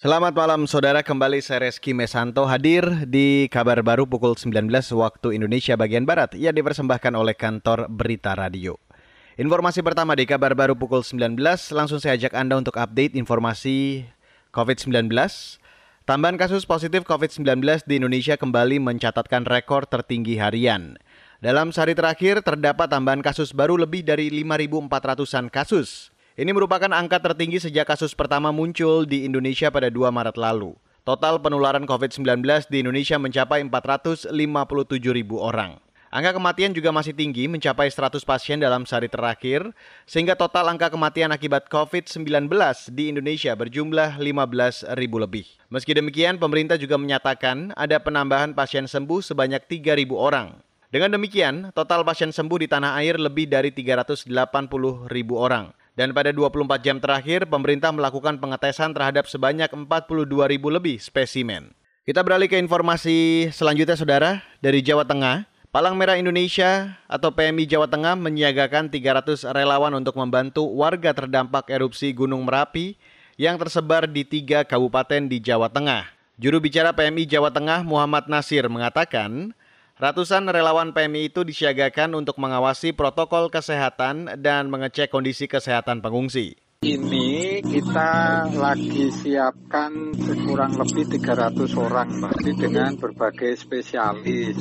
Selamat malam saudara, kembali saya Reski Mesanto hadir di kabar baru pukul 19 waktu Indonesia bagian Barat yang dipersembahkan oleh kantor Berita Radio. Informasi pertama di kabar baru pukul 19, langsung saya ajak Anda untuk update informasi COVID-19. Tambahan kasus positif COVID-19 di Indonesia kembali mencatatkan rekor tertinggi harian. Dalam sehari terakhir terdapat tambahan kasus baru lebih dari 5.400-an kasus. Ini merupakan angka tertinggi sejak kasus pertama muncul di Indonesia pada 2 Maret lalu. Total penularan COVID-19 di Indonesia mencapai 457 ribu orang. Angka kematian juga masih tinggi, mencapai 100 pasien dalam sehari terakhir, sehingga total angka kematian akibat COVID-19 di Indonesia berjumlah 15 ribu lebih. Meski demikian, pemerintah juga menyatakan ada penambahan pasien sembuh sebanyak 3 ribu orang. Dengan demikian, total pasien sembuh di tanah air lebih dari 380 ribu orang. Dan pada 24 jam terakhir, pemerintah melakukan pengetesan terhadap sebanyak 42 ribu lebih spesimen. Kita beralih ke informasi selanjutnya, Saudara. Dari Jawa Tengah, Palang Merah Indonesia atau PMI Jawa Tengah menyiagakan 300 relawan untuk membantu warga terdampak erupsi Gunung Merapi yang tersebar di tiga kabupaten di Jawa Tengah. Juru bicara PMI Jawa Tengah Muhammad Nasir mengatakan, Ratusan relawan PMI itu disiagakan untuk mengawasi protokol kesehatan dan mengecek kondisi kesehatan pengungsi. Ini kita lagi siapkan kurang lebih 300 orang, berarti dengan berbagai spesialis.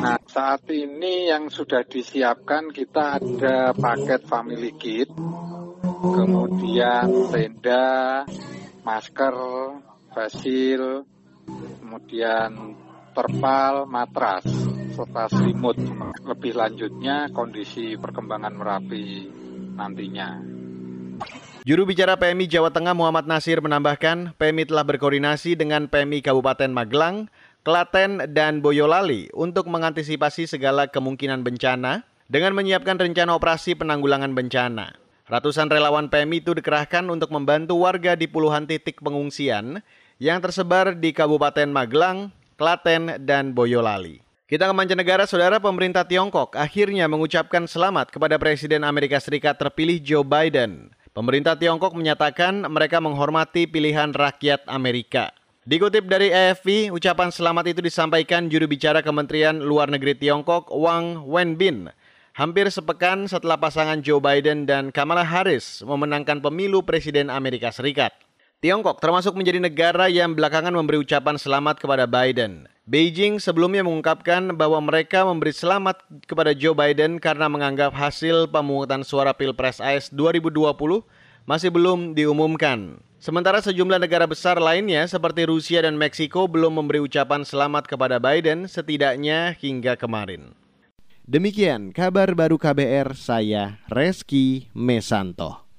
Nah, saat ini yang sudah disiapkan kita ada paket family kit, kemudian tenda, masker, fasil, kemudian terpal, matras, serta selimut. Lebih lanjutnya kondisi perkembangan Merapi nantinya. Juru bicara PMI Jawa Tengah Muhammad Nasir menambahkan, PMI telah berkoordinasi dengan PMI Kabupaten Magelang, Klaten, dan Boyolali untuk mengantisipasi segala kemungkinan bencana dengan menyiapkan rencana operasi penanggulangan bencana. Ratusan relawan PMI itu dikerahkan untuk membantu warga di puluhan titik pengungsian yang tersebar di Kabupaten Magelang, Klaten, dan Boyolali. Kita ke mancanegara, saudara pemerintah Tiongkok akhirnya mengucapkan selamat kepada Presiden Amerika Serikat terpilih Joe Biden. Pemerintah Tiongkok menyatakan mereka menghormati pilihan rakyat Amerika. Dikutip dari AFP, ucapan selamat itu disampaikan juru bicara Kementerian Luar Negeri Tiongkok Wang Wenbin. Hampir sepekan setelah pasangan Joe Biden dan Kamala Harris memenangkan pemilu Presiden Amerika Serikat. Tiongkok termasuk menjadi negara yang belakangan memberi ucapan selamat kepada Biden. Beijing sebelumnya mengungkapkan bahwa mereka memberi selamat kepada Joe Biden karena menganggap hasil pemungutan suara Pilpres AS 2020 masih belum diumumkan. Sementara sejumlah negara besar lainnya seperti Rusia dan Meksiko belum memberi ucapan selamat kepada Biden setidaknya hingga kemarin. Demikian kabar baru KBR saya Reski Mesanto.